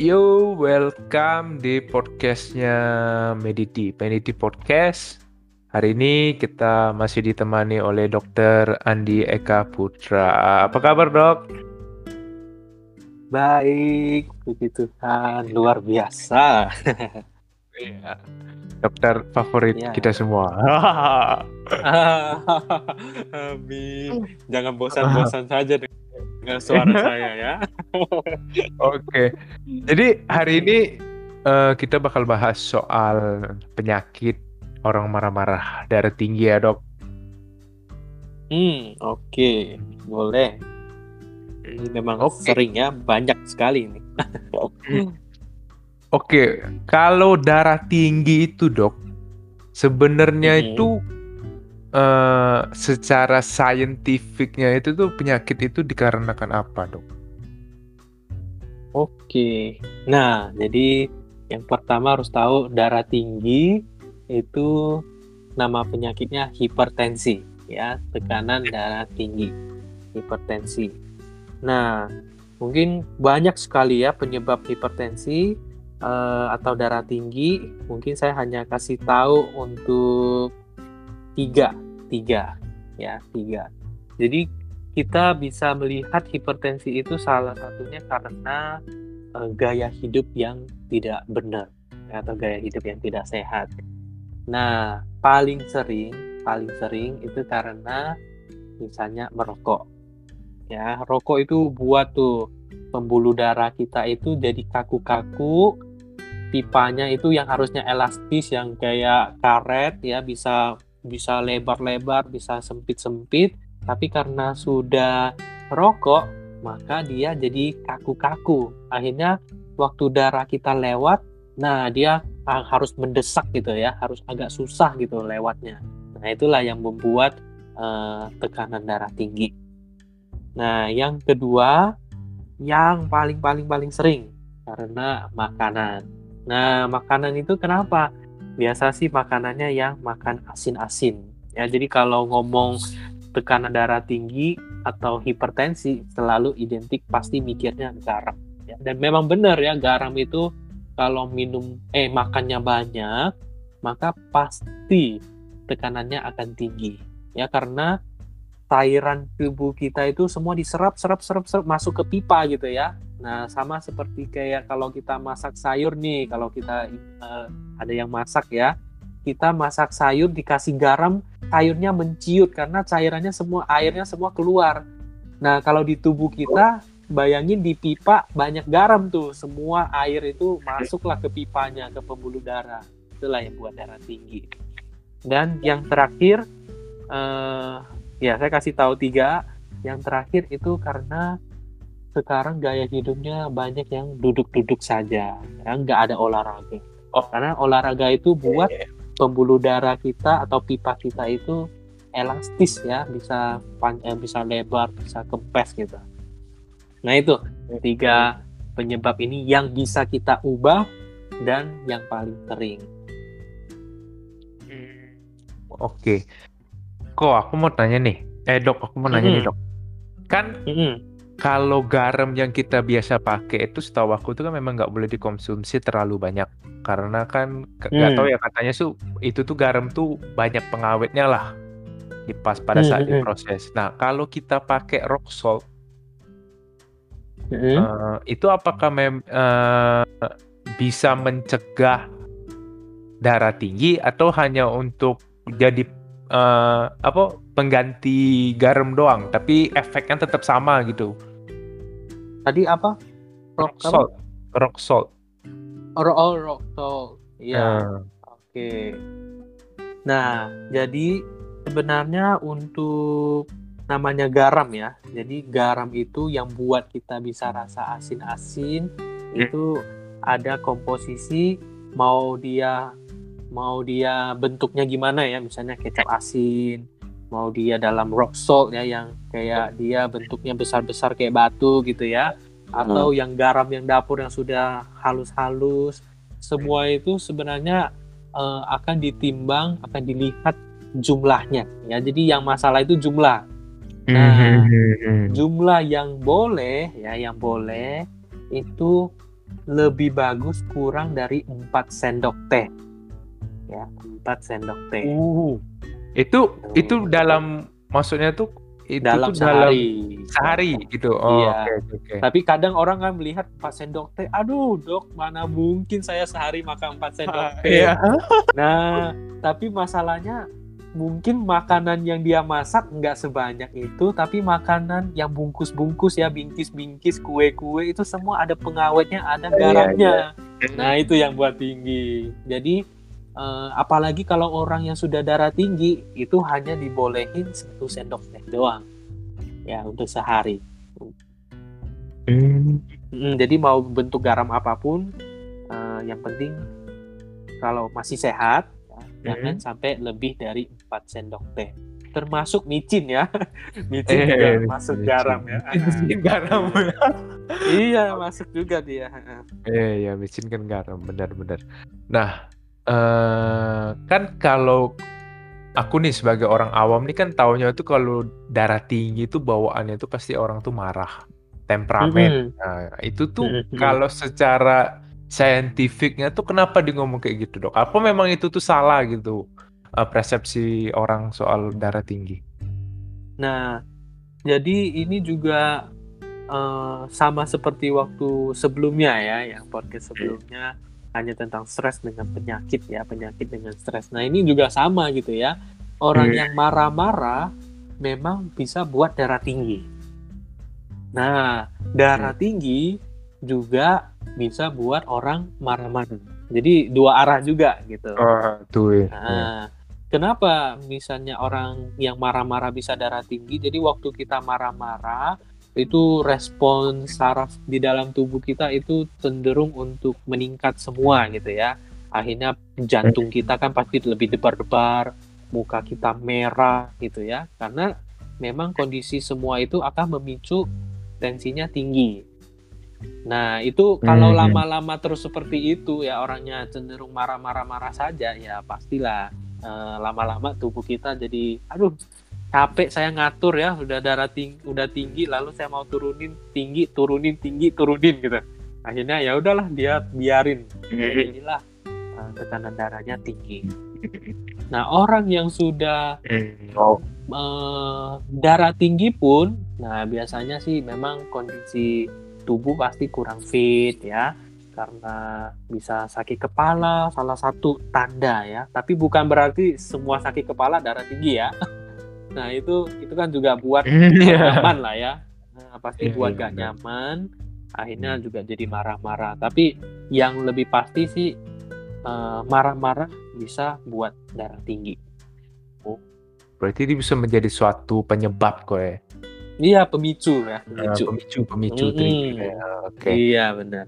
Yo, welcome di podcastnya Mediti, Mediti Podcast. Hari ini kita masih ditemani oleh Dr. Andi Eka Putra. Apa kabar dok? Baik, puji Tuhan, luar biasa. Iya. Dokter favorit Iya. kita semua. Amin. Jangan bosan-bosan saja dengan suara saya ya. Oke. Jadi hari ini eh, kita bakal bahas soal penyakit orang marah-marah darah tinggi ya dok. Hmm, oke, boleh. Ini memang Oke. sering ya, banyak sekali ini. Oke, kalau darah tinggi itu dok, sebenarnya Mhm. itu eh, secara saintifiknya itu tuh penyakit itu dikarenakan apa dok? Oke. Nah, jadi yang pertama harus tahu darah tinggi itu nama penyakitnya hipertensi ya, tekanan darah tinggi. Hipertensi. Nah, mungkin banyak sekali ya penyebab hipertensi eh, atau darah tinggi. Mungkin saya hanya kasih tahu untuk tiga, tiga ya, tiga. Jadi kita bisa melihat hipertensi itu salah satunya karena eh, gaya hidup yang tidak benar atau gaya hidup yang tidak sehat. Nah, paling sering, paling sering itu karena misalnya merokok. Ya, rokok itu buat tuh pembuluh darah kita itu jadi kaku-kaku. Pipanya itu yang harusnya elastis yang kayak karet ya bisa bisa lebar-lebar, bisa sempit-sempit. Tapi karena sudah rokok maka dia jadi kaku-kaku. Akhirnya waktu darah kita lewat nah dia harus mendesak gitu ya harus agak susah gitu lewatnya. Nah itulah yang membuat eh, tekanan darah tinggi. Nah yang kedua yang paling paling paling sering karena makanan. Nah makanan itu kenapa biasa sih makanannya yang makan asin-asin. Ya jadi kalau ngomong tekanan darah tinggi atau hipertensi selalu identik pasti mikirnya garam. Ya. dan memang benar ya garam itu kalau minum eh makannya banyak maka pasti tekanannya akan tinggi. Ya karena cairan tubuh kita itu semua diserap serap serap serap masuk ke pipa gitu ya nah sama seperti kayak kalau kita masak sayur nih kalau kita eh, ada yang masak ya kita masak sayur dikasih garam sayurnya menciut karena cairannya semua airnya semua keluar. Nah, kalau di tubuh kita bayangin di pipa banyak garam tuh, semua air itu masuklah ke pipanya ke pembuluh darah. Itulah yang buat darah tinggi. Dan yang terakhir eh ya saya kasih tahu tiga. Yang terakhir itu karena sekarang gaya hidupnya banyak yang duduk-duduk saja, yang nggak ada olahraga. Oh, karena olahraga itu buat pembuluh darah kita atau pipa kita itu elastis ya bisa pan eh, bisa lebar bisa kempes gitu nah itu tiga penyebab ini yang bisa kita ubah dan yang paling sering Oke. Kok aku mau tanya nih, eh dok, aku mau nanya nih Mhm. dok. Kan Mm-mm. Kalau garam yang kita biasa pakai itu setahu aku itu kan memang nggak boleh dikonsumsi terlalu banyak karena kan nggak Hmm. tahu ya katanya su itu tuh garam tuh banyak pengawetnya lah di pas pada saat Hmm, hmm, hmm. diproses. Nah kalau kita pakai rock salt Mm-mm. eh, itu apakah mem eh, bisa mencegah darah tinggi atau hanya untuk jadi eh, apa pengganti garam doang tapi efeknya tetap sama gitu. Tadi apa Rock rock apa? salt, rock salt. Oh, oh, rock salt iya Eh, Oke. Nah, jadi sebenarnya untuk namanya garam ya. Jadi garam itu yang buat kita bisa rasa asin-asin itu ada komposisi mau dia mau dia bentuknya gimana ya, misalnya kecap asin, mau dia dalam rock salt ya yang kayak dia bentuknya besar-besar kayak batu gitu ya, atau yang garam yang dapur yang sudah halus-halus, semua itu sebenarnya eh, akan ditimbang, akan dilihat jumlahnya ya. Jadi yang masalah itu jumlah. Nah, mhm. Jumlah yang boleh ya, yang boleh itu lebih bagus kurang dari 4 sendok teh. Ya, 4 sendok teh. Uh. Itu itu dalam maksudnya tuh itu dalam tuh dalam sehari. sehari gitu. Oh, Iya. oke oke. Tapi kadang orang kan melihat 4 sendok teh, aduh dok, mana mungkin saya sehari makan 4 sendok teh. Iya. Nah, tapi masalahnya mungkin makanan yang dia masak nggak sebanyak itu, tapi makanan yang bungkus-bungkus ya, bingkis-bingkis, kue-kue itu semua ada pengawetnya, ada Iya, garamnya. Nah, itu yang buat tinggi. Jadi eh, apalagi kalau orang yang sudah darah tinggi itu hanya dibolehin satu sendok teh doang. Ya, untuk sehari. Hmm. Mm, jadi mau bentuk garam apa pun, eh, yang penting kalau masih sehat, ya, jangan sampai lebih dari 4 sendok teh. Termasuk micin ya, micin Eh, juga micin, masuk micin. garam ya. Micin garam. iya masuk juga dia. Eh ya micin kan garam benar-benar. Nah, eh kan kalau aku nih sebagai orang awam nih kan taunya itu kalau darah tinggi itu bawaannya itu pasti orang tuh marah, temperamen. Nah, itu tuh kalau secara saintifiknya tuh kenapa di ngomong kayak gitu, Dok? Apa memang itu tuh salah gitu eh, persepsi orang soal darah tinggi? Nah, jadi ini juga eh, sama seperti waktu sebelumnya ya, yang podcast sebelumnya hanya tentang stres dengan penyakit ya, penyakit dengan stres. Nah, ini juga sama gitu ya. Orang Hmm. yang marah-marah memang bisa buat darah tinggi. Nah, darah tinggi juga bisa buat orang marah-marah. Jadi dua arah juga gitu. Oh, tuh ya. Nah, kenapa misalnya orang yang marah-marah bisa darah tinggi? Jadi waktu kita marah-marah itu respon saraf di dalam tubuh kita itu cenderung untuk meningkat semua gitu ya. Akhirnya jantung kita kan pasti lebih debar-debar, muka kita merah gitu ya. Karena memang kondisi semua itu akan memicu tensinya tinggi. Nah, itu kalau Mhm. lama-lama terus seperti itu ya orangnya cenderung marah-marah-marah saja ya pastilah eh, lama-lama tubuh kita jadi aduh capek saya ngatur ya udah darah tinggi udah tinggi lalu saya mau turunin tinggi turunin tinggi turunin gitu. Akhirnya ya udahlah dia biarin. Jadilah eh, tekanan darahnya tinggi. Nah orang yang sudah eh, darah tinggi pun, nah biasanya sih memang kondisi tubuh pasti kurang fit ya, karena bisa sakit kepala, salah satu tanda ya. Tapi bukan berarti semua sakit kepala darah tinggi ya. Nah itu itu kan juga buat Iya. nyaman lah ya. Nah, pasti Iya, buat iya, gak benar. nyaman, akhirnya juga jadi marah-marah. Tapi yang lebih pasti sih eh, marah-marah bisa buat darah tinggi. Berarti ini bisa menjadi suatu penyebab kok ya. Iya pemicu ya, pemicu. pemicu pemicu Mm-mm. trigger ya. Oke. Iya benar.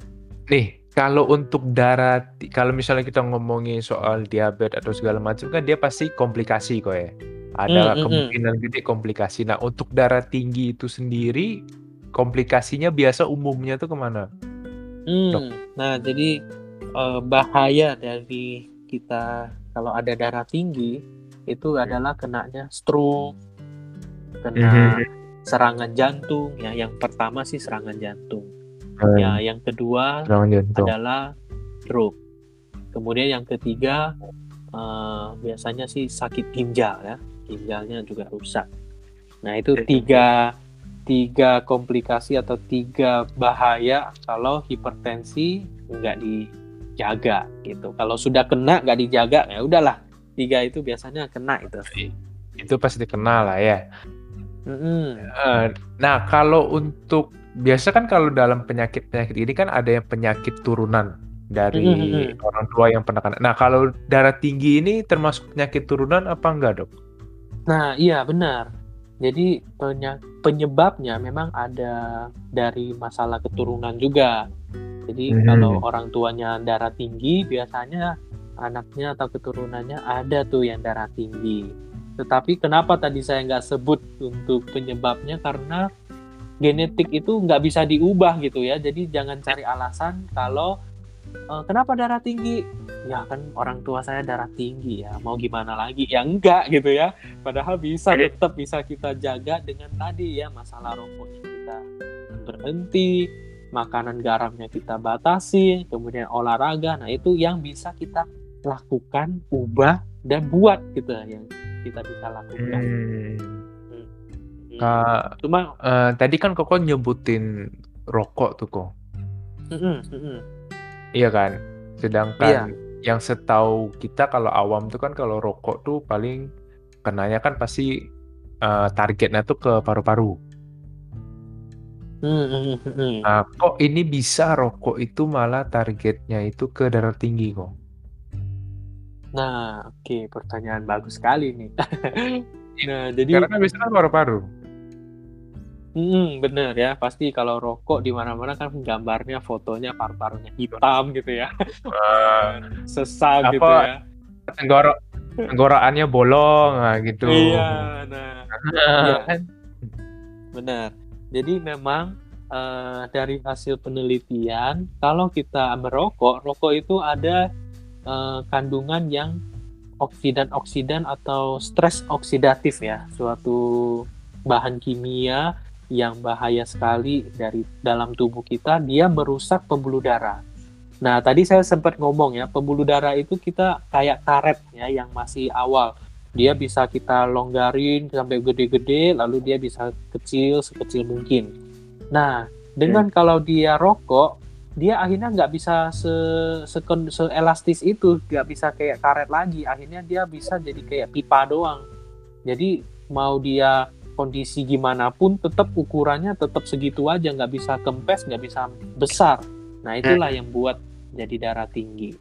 Nih, kalau untuk darah kalau misalnya kita ngomongin soal diabetes atau segala macam kan dia pasti komplikasi kok ya. Ada Mm, mm, mm. kemungkinan gede komplikasi. Nah, untuk darah tinggi itu sendiri komplikasinya biasa umumnya tuh ke mana? Hmm. Nah jadi eh, bahaya dari kita kalau ada darah tinggi itu adalah kenanya stroke, kena serangan jantung. Ya yang pertama sih serangan jantung. Ya yang kedua jantung. adalah stroke. Kemudian yang ketiga eh, biasanya sih sakit ginjal ya, ginjalnya juga rusak. Nah itu tiga tiga komplikasi atau tiga bahaya kalau hipertensi nggak dijaga gitu. Kalau sudah kena nggak dijaga ya udahlah tiga itu biasanya kena itu. Itu pasti kenal lah ya. Mm-mm. Eh, nah, kalau untuk biasa kan kalau dalam penyakit-penyakit ini kan ada yang penyakit turunan dari Mhm. orang tua yang pernah kena. Nah, kalau darah tinggi ini termasuk penyakit turunan apa enggak, Dok? Nah iya benar. Jadi penyebabnya memang ada dari masalah keturunan juga. Jadi Mhm. kalau orang tuanya darah tinggi, biasanya anaknya atau keturunannya ada tuh yang darah tinggi. Tetapi kenapa tadi saya nggak sebut untuk penyebabnya karena genetik itu nggak bisa diubah gitu ya. Jadi jangan cari alasan kalau "Eh, kenapa darah tinggi? Ya kan orang tua saya darah tinggi ya. Mau gimana lagi? Ya enggak gitu ya. Padahal bisa tetap bisa kita jaga dengan tadi ya masalah rokoknya kita berhenti, makanan garamnya kita batasi, kemudian olahraga. Nah, itu yang bisa kita lakukan, ubah dan buat gitu yang kita bisa lakukan. Hmm. Hmm. Cuma eh, tadi kan koko nyebutin rokok tuh kok. mm-mm, mm-mm. Iya kan? Sedangkan Iya. yang setahu kita kalau awam tuh kan kalau rokok tuh paling kenanya kan pasti eh, targetnya tuh ke paru-paru. Mm, mm, mm, mm. Nah, kok ini bisa rokok itu malah targetnya itu ke darah tinggi kok? Nah, oke, pertanyaan bagus sekali nih. nah, jadi Karena kan biasanya kan paru-paru. Mm, bener ya, pasti kalau rokok di mana-mana kan gambarnya fotonya paru-parunya hitam gitu ya, sesak Apa? gitu ya. Tenggorok tenggorokannya bolong nah, gitu. Iya, nah Iya. Kan? benar. Jadi memang eh, dari hasil penelitian, kalau kita merokok, rokok itu ada eh, kandungan yang oksidan-oksidan atau stres oksidatif ya, suatu bahan kimia yang bahaya sekali dari dalam tubuh kita, dia merusak pembuluh darah. Nah, tadi saya sempat ngomong ya, pembuluh darah itu kita kayak karet ya yang masih awal. Dia bisa kita longgarin sampai gede-gede, lalu dia bisa kecil sekecil mungkin. Nah, dengan kalau dia rokok, dia akhirnya nggak bisa se, sekon- seelastis itu, nggak bisa kayak karet lagi. Akhirnya dia bisa jadi kayak pipa doang. Jadi mau dia kondisi gimana pun, tetap ukurannya tetap segitu aja, nggak bisa kempes, nggak bisa besar. Nah itulah yang buat jadi darah tinggi.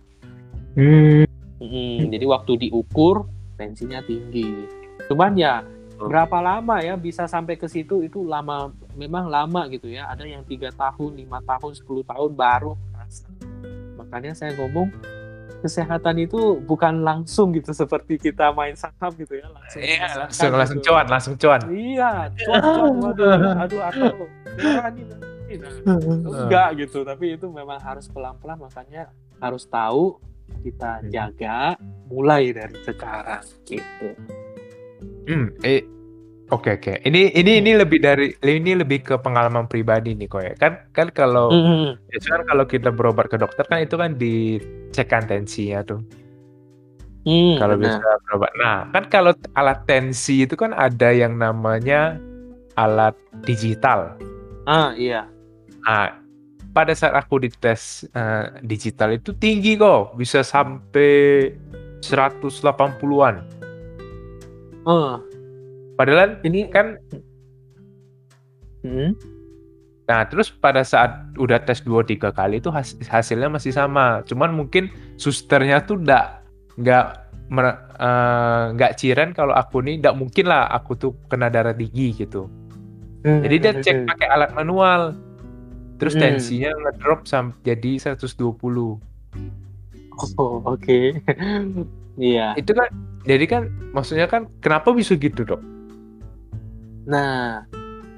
Hmm. Mm, jadi waktu diukur tensinya tinggi. Cuman ya berapa lama ya bisa sampai ke situ itu lama memang lama gitu ya. Ada yang tiga tahun, lima tahun, 10 tahun baru. Makanya saya ngomong kesehatan itu bukan langsung gitu seperti kita main saham gitu ya langsung. Iya, langsung langsung gitu. cuan, langsung cuan. Iya, cuan, cuan, waduh, aduh atau nanti. Nah, enggak gitu tapi itu memang harus pelan-pelan makanya harus tahu kita jaga mulai dari sekarang gitu Hmm, eh, oke oke. Ini ini ini lebih dari ini lebih ke pengalaman pribadi nih kok ya. Kan kan kalau Mm-mm. biasanya kan kalau kita berobat ke dokter kan itu kan dicekkan tensinya tuh. Hmm, Kalau bisa berobat. Nah, kan kalau alat tensi itu kan ada yang namanya alat digital. ah iya Nah, pada saat aku dites eh, digital itu tinggi kok, bisa sampai 180-an. oh Padahal ini kan Hmm, Nah, terus pada saat udah tes 2-3 kali itu has- hasilnya masih sama. Cuman mungkin susternya tuh nggak nggak mer- eh, nggak ciren kalau aku nih nggak mungkin lah aku tuh kena darah tinggi gitu. Jadi dia cek pakai alat manual. Terus Hmm. tensinya ngedrop sampai jadi 120. oh oke iya Itu kan jadi kan maksudnya kan kenapa bisa gitu, Dok? Nah,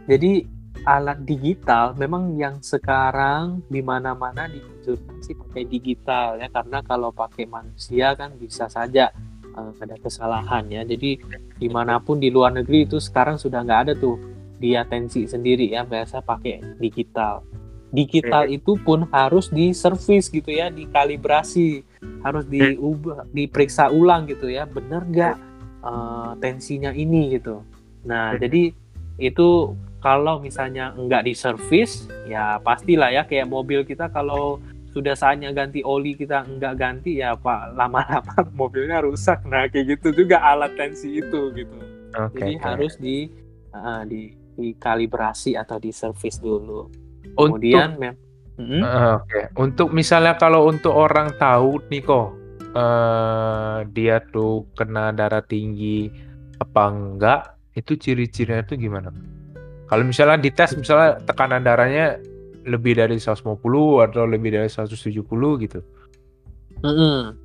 jadi alat digital memang yang sekarang di mana-mana dianjurkan sih pakai digital ya karena kalau pakai manusia kan bisa saja eh, ada kesalahan ya. Jadi di mana pun di luar negeri itu sekarang sudah nggak ada tuh dia tensi sendiri ya biasa pakai digital. Digital itu pun harus diservis gitu ya, dikalibrasi, harus diubah, diperiksa ulang gitu ya, bener nggak eh, tensinya ini gitu. Nah, Hmm. jadi itu kalau misalnya nggak diservis, ya pastilah ya kayak mobil kita kalau sudah saatnya ganti oli kita nggak ganti ya pak lama-lama mobilnya rusak. Nah kayak gitu juga alat tensi itu gitu. Oke. Jadi oke. harus di uh, di dikalibrasi atau diservis dulu. Untuk Kemudian mem Mm-mm. Eh, Oke, untuk misalnya kalau untuk orang tahu nih kok eh dia tuh kena darah tinggi apa enggak, itu ciri-cirinya tuh gimana? Kalau misalnya dites misalnya tekanan darahnya lebih dari 150 atau lebih dari 170 gitu. Mm-mm.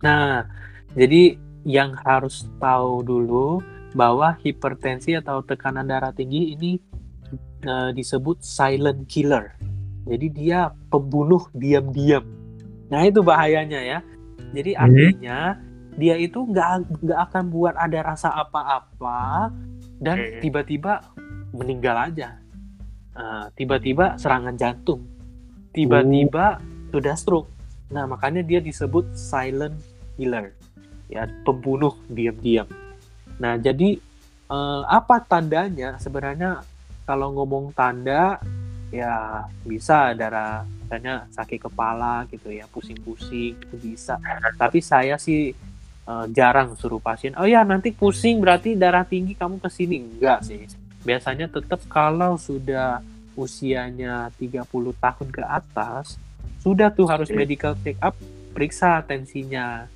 Nah, jadi yang harus tahu dulu bahwa hipertensi atau tekanan darah tinggi ini eh, disebut silent killer. Jadi dia pembunuh diam-diam. Nah itu bahayanya ya. Jadi Hmm. Dia itu nggak nggak akan buat ada rasa apa-apa dan tiba-tiba meninggal aja. Eh, tiba-tiba serangan jantung. tiba-tiba sudah stroke. Nah, makanya dia disebut silent killer. Ya, pembunuh diam-diam. Nah, jadi eh, apa tandanya? Sebenarnya kalau ngomong tanda ya bisa darah misalnya sakit kepala gitu ya, pusing-pusing itu bisa. Tapi saya sih eh, jarang suruh pasien, "Oh ya, nanti pusing berarti darah tinggi kamu ke sini." Enggak sih. Biasanya tetap kalau sudah usianya 30 tahun ke atas, sudah tuh harus medical check up, periksa tensinya.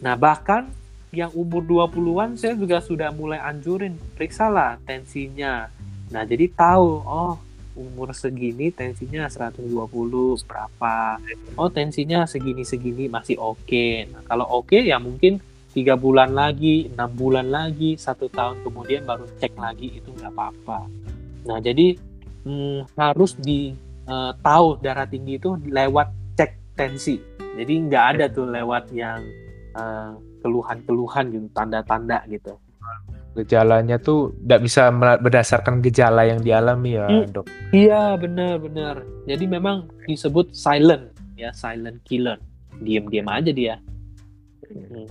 Nah, bahkan yang umur 20-an saya juga sudah mulai anjurin, periksalah tensinya. Nah, jadi tahu, oh, umur segini tensinya 120 berapa. Oh, tensinya segini-segini masih oke. Nah, kalau oke ya mungkin tiga bulan lagi, enam bulan lagi, satu tahun kemudian baru cek lagi itu nggak apa-apa. Nah, jadi hmm, harus di eh, tahu darah tinggi itu lewat cek tensi. Jadi nggak ada tuh lewat yang eh, keluhan-keluhan gitu, tanda-tanda gitu. Gejalanya tuh tidak bisa berdasarkan gejala yang dialami ya, Hmm. dok. Iya benar-benar. Jadi memang disebut silent ya silent killer. Diam-diam aja dia. Hmm.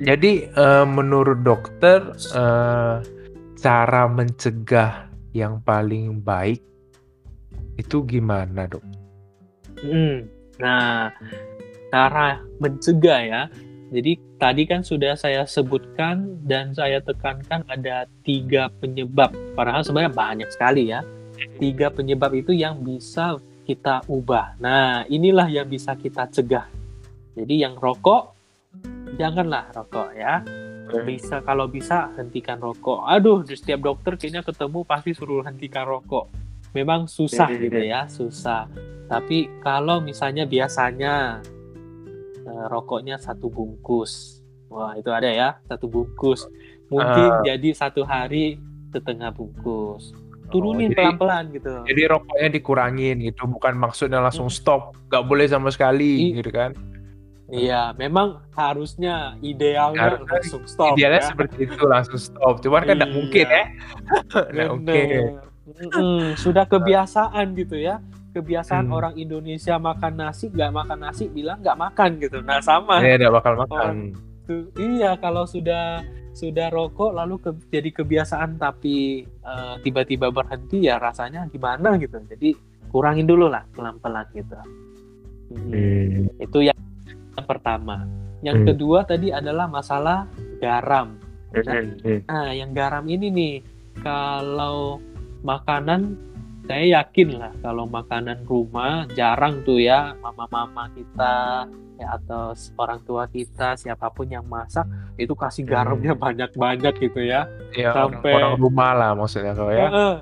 Jadi eh, menurut dokter eh, cara mencegah yang paling baik itu gimana dok? Hmm. Nah, cara mencegah ya. Jadi tadi kan sudah saya sebutkan dan saya tekankan ada tiga penyebab. Padahal sebenarnya banyak sekali ya. Tiga penyebab itu yang bisa kita ubah. Nah, inilah yang bisa kita cegah. Jadi yang rokok, janganlah rokok ya. Bisa kalau bisa hentikan rokok. Aduh, di setiap dokter kayaknya ketemu pasti suruh hentikan rokok. Memang susah Iya, iya, gitu ya, susah. Tapi kalau misalnya biasanya eh, rokoknya satu bungkus, wah itu ada ya satu bungkus. Mungkin Ah. jadi satu hari setengah bungkus. Turunin jadi- pelan-pelan gitu. Jadi rokoknya dikurangin gitu, bukan maksudnya langsung Hmm. stop, nggak boleh sama sekali I- gitu kan? Iya, memang harusnya idealnya Harusnya langsung stop Idealnya ya. seperti itu langsung stop, cuman kan nggak Iya. mungkin ya. Nggak mungkin. Bener. Mm-mm, sudah kebiasaan gitu ya. Kebiasaan Hmm. orang Indonesia makan nasi, nggak makan nasi, bilang nggak makan gitu. Nah sama. Saya nggak bakal makan. Tuh, iya, kalau sudah sudah rokok lalu ke- jadi kebiasaan tapi eh, tiba-tiba berhenti ya rasanya gimana gitu. Jadi kurangin dulu lah pelan-pelan gitu. Mm, Hmm. Itu yang, yang pertama. Yang Hmm. kedua tadi adalah masalah garam. Hmm. Hmm. Nah, yang garam ini nih, kalau makanan, saya yakin lah kalau makanan rumah jarang tuh ya mama-mama kita ya atau orang tua kita siapa pun yang masak itu kasih garamnya banyak-banyak gitu ya. Ya, orang, Sampai- orang rumah lah maksudnya kalau ya. Heeh,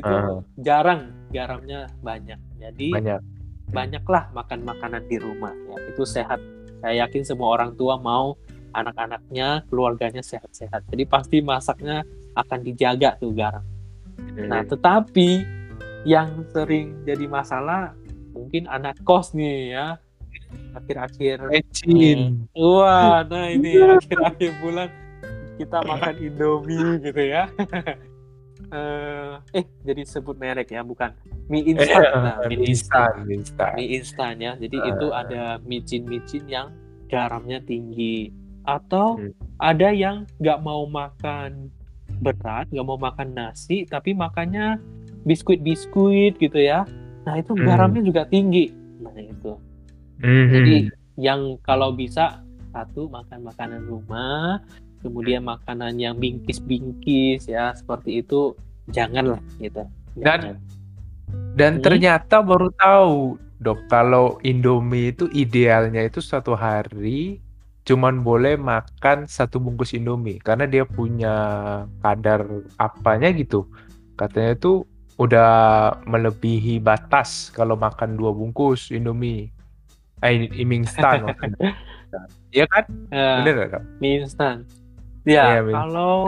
itu Ah. jarang garamnya banyak. Jadi Banyak. banyaklah makan makanan di rumah ya. Itu sehat. Saya yakin semua orang tua mau anak-anaknya, keluarganya sehat-sehat. Jadi pasti masaknya akan dijaga tuh garam. Nah, tetapi yang sering jadi masalah mungkin anak kos nih ya. Akhir-akhir Ecin. wah, nah ini akhir-akhir bulan kita makan Indomie gitu ya. Eh, eh jadi sebut merek ya, bukan mie instan. Nah, mie instan. instan, instan. mie instan ya. Jadi itu ada micin-micin yang garamnya tinggi atau Hmm. ada yang nggak mau makan berat, nggak mau makan nasi, tapi makannya biskuit-biskuit gitu ya. Nah itu Hmm. garamnya juga tinggi. Nah itu. Mhm. Jadi yang kalau bisa satu makan makanan rumah, kemudian makanan yang bingkis-bingkis ya seperti itu janganlah gitu. Dan- Jangan. Dan Hmm. ternyata baru tahu, dok, kalau Indomie itu idealnya itu satu hari cuman boleh makan satu bungkus Indomie karena dia punya kadar apanya gitu. Katanya itu udah melebihi batas kalau makan dua bungkus Indomie. Eh, mie instan. Iya kan? Eh, Bener Kak? mie instan. Ya, Iya, kalau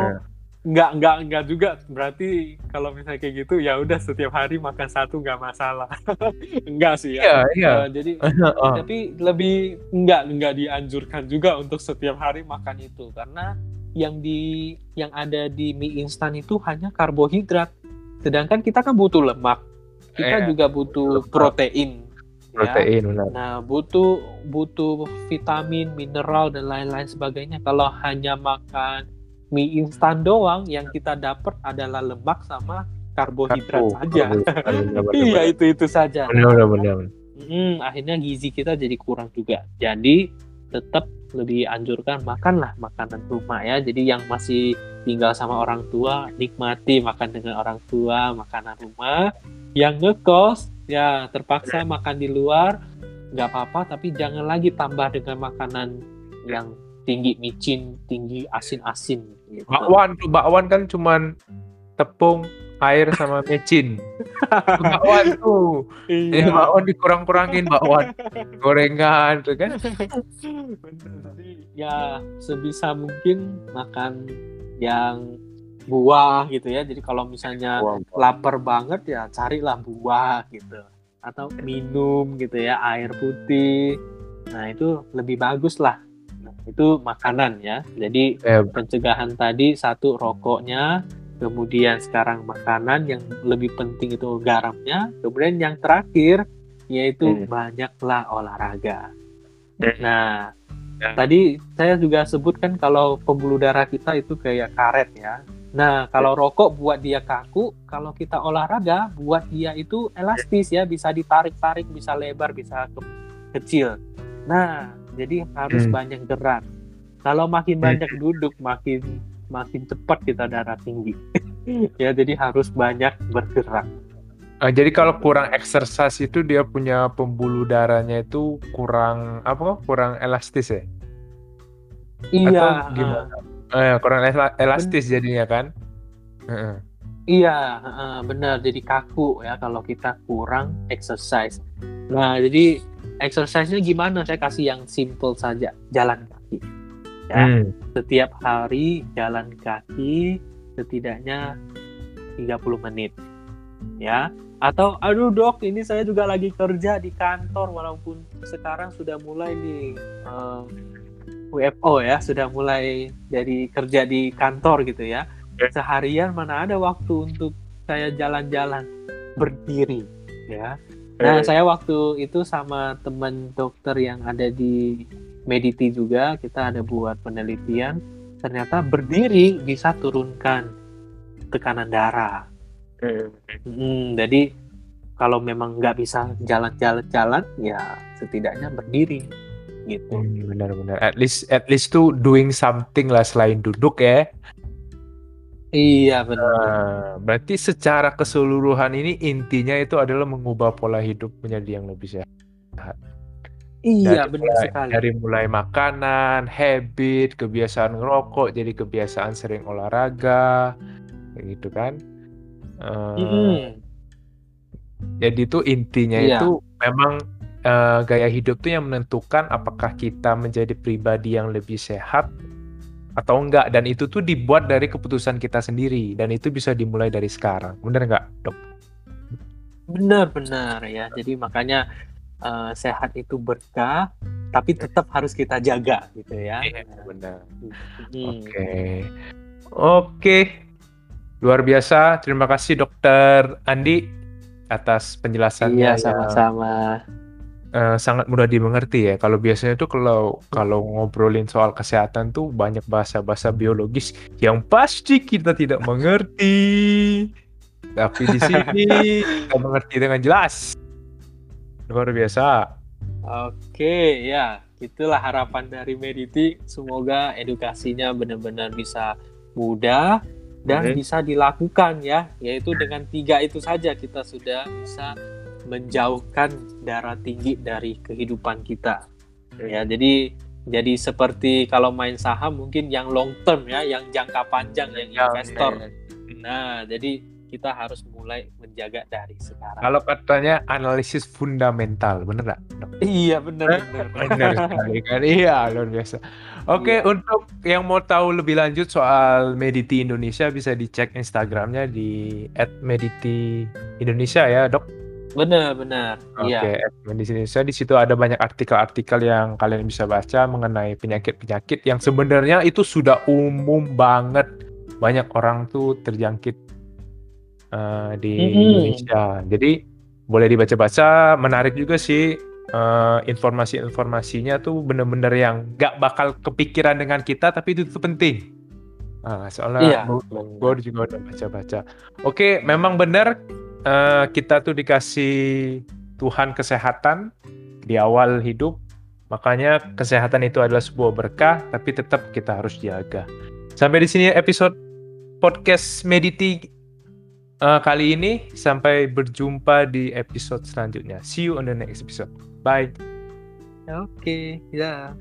nggak nggak nggak juga berarti kalau misalnya kayak gitu ya udah setiap hari makan satu nggak masalah. enggak sih ya. Iya, iya. Eh, jadi Heeh. tapi lebih nggak nggak dianjurkan juga untuk setiap hari makan itu karena yang di yang ada di mie instan itu hanya karbohidrat. Sedangkan kita kan butuh lemak. Kita Iya, juga butuh lemak. protein. protein benar. Nah, butuh butuh vitamin, mineral dan lain-lain sebagainya. Kalau hanya makan mie instan doang, yang kita dapat adalah lemak sama karbohidrat Karbo, saja. iya, itu itu saja. Benar, benar, benar. Hmm, akhirnya gizi kita jadi kurang juga. Jadi tetap lebih anjurkan makanlah makanan rumah ya. Jadi yang masih tinggal sama orang tua nikmati makan dengan orang tua makanan rumah. Yang ngekos ya terpaksa makan di luar nggak apa-apa tapi jangan lagi tambah dengan makanan yang tinggi micin, tinggi asin-asin gitu. Bakwan tuh bakwan kan cuman tepung, air sama mecin. bakwan tuh. Ini Iya. bakwan dikurang-kurangin bakwan. Gorengan tuh kan. Bener. Jadi, ya sebisa mungkin makan yang buah gitu ya. Jadi kalau misalnya lapar banget ya carilah buah gitu. Atau minum gitu ya air putih. Nah itu lebih bagus lah. Nah, itu makanan ya. Jadi Eh, pencegahan tadi satu rokoknya, kemudian sekarang makanan yang lebih penting itu garamnya, kemudian yang terakhir yaitu Hmm. banyaklah olahraga. Hmm. Nah, Ya. tadi saya juga sebutkan kalau pembuluh darah kita itu kayak karet ya. Nah, kalau rokok buat dia kaku, kalau kita olahraga buat dia itu elastis ya, bisa ditarik-tarik, bisa lebar, bisa ke- kecil. Nah, jadi harus Hmm. banyak gerak. Kalau makin Hmm. banyak duduk, makin makin cepat kita darah tinggi. ya, jadi harus banyak bergerak. eh, jadi kalau kurang exercise itu dia punya pembuluh darahnya itu kurang apa? Kurang elastis ya? Iya, Atau gimana? Eh, kurang ela- elastis jadinya kan? Iya, benar. Jadi kaku ya kalau kita kurang exercise. Nah, jadi exercise-nya gimana? Saya kasih yang simple saja, jalan kaki. Ya, Hmm. setiap hari jalan kaki setidaknya 30 menit. Ya. Atau aduh dok, ini saya juga lagi kerja di kantor walaupun sekarang sudah mulai nih eh, WFO ya, sudah mulai dari kerja di kantor gitu ya seharian mana ada waktu untuk saya jalan-jalan berdiri ya. Nah, saya waktu itu sama teman dokter yang ada di Mediti juga, kita ada buat penelitian, ternyata berdiri bisa turunkan tekanan darah. Hmm, jadi kalau memang nggak bisa jalan-jalan-jalan, ya setidaknya berdiri gitu. Hmm, benar-benar. At least at least tuh doing something lah selain duduk ya. Iya benar. Nah, berarti secara keseluruhan ini intinya itu adalah mengubah pola hidup menjadi yang lebih sehat. Iya dari benar mulai, sekali. dari mulai makanan, habit, kebiasaan ngerokok, jadi kebiasaan sering olahraga, gitu kan. Eh, Mm-mm. Jadi itu intinya Iya. itu memang eh, gaya hidup tuh yang menentukan apakah kita menjadi pribadi yang lebih sehat atau enggak dan itu tuh dibuat dari keputusan kita sendiri dan itu bisa dimulai dari sekarang. Bener nggak, Dok? Benar-benar ya. Jadi makanya eh, sehat itu berkah, tapi tetap harus kita jaga gitu ya. benar. Hmm. Oke. Oke. Luar biasa. Terima kasih Dokter Andi atas penjelasannya Iya yang sama-sama. Eh, sangat mudah dimengerti ya. Kalau biasanya tuh kalau kalau ngobrolin soal kesehatan tuh banyak bahasa-bahasa biologis yang pasti kita tidak mengerti. Tapi di sini kita mengerti dengan jelas. Luar biasa. Oke ya, itulah harapan dari Mediti. Semoga edukasinya benar-benar bisa mudah dan Hmm. bisa dilakukan ya. Yaitu dengan tiga itu saja kita sudah bisa menjauhkan darah tinggi dari kehidupan kita. Ya, jadi jadi seperti kalau main saham mungkin yang long term ya, yang jangka panjang, yang investor. Nah, jadi kita harus mulai menjaga dari sekarang. Kalau katanya analisis fundamental, bener nggak? Iya benar. Benar sekali kan? Iya, luar biasa. Oke, Iya. untuk yang mau tahu lebih lanjut soal Mediti Indonesia bisa dicek Instagramnya di @mediti_indonesia ya, Dok. Benar benar. Oke, Iya. Mediti Indonesia di situ ada banyak artikel-artikel yang kalian bisa baca mengenai penyakit-penyakit yang sebenarnya itu sudah umum banget. Banyak orang tuh terjangkit eh, di Mm-mm. Indonesia. Jadi boleh dibaca-baca menarik juga sih uh, informasi-informasinya tuh bener-bener yang gak bakal kepikiran dengan kita tapi itu tuh penting uh, soalnya Iya, gue juga udah baca-baca oke memang benar uh, kita tuh dikasih Tuhan kesehatan di awal hidup makanya kesehatan itu adalah sebuah berkah tapi tetap kita harus jaga sampai di sini episode podcast Mediti uh, kali ini. Sampai berjumpa di episode selanjutnya. See you on the next episode. Bye. Oke, ya.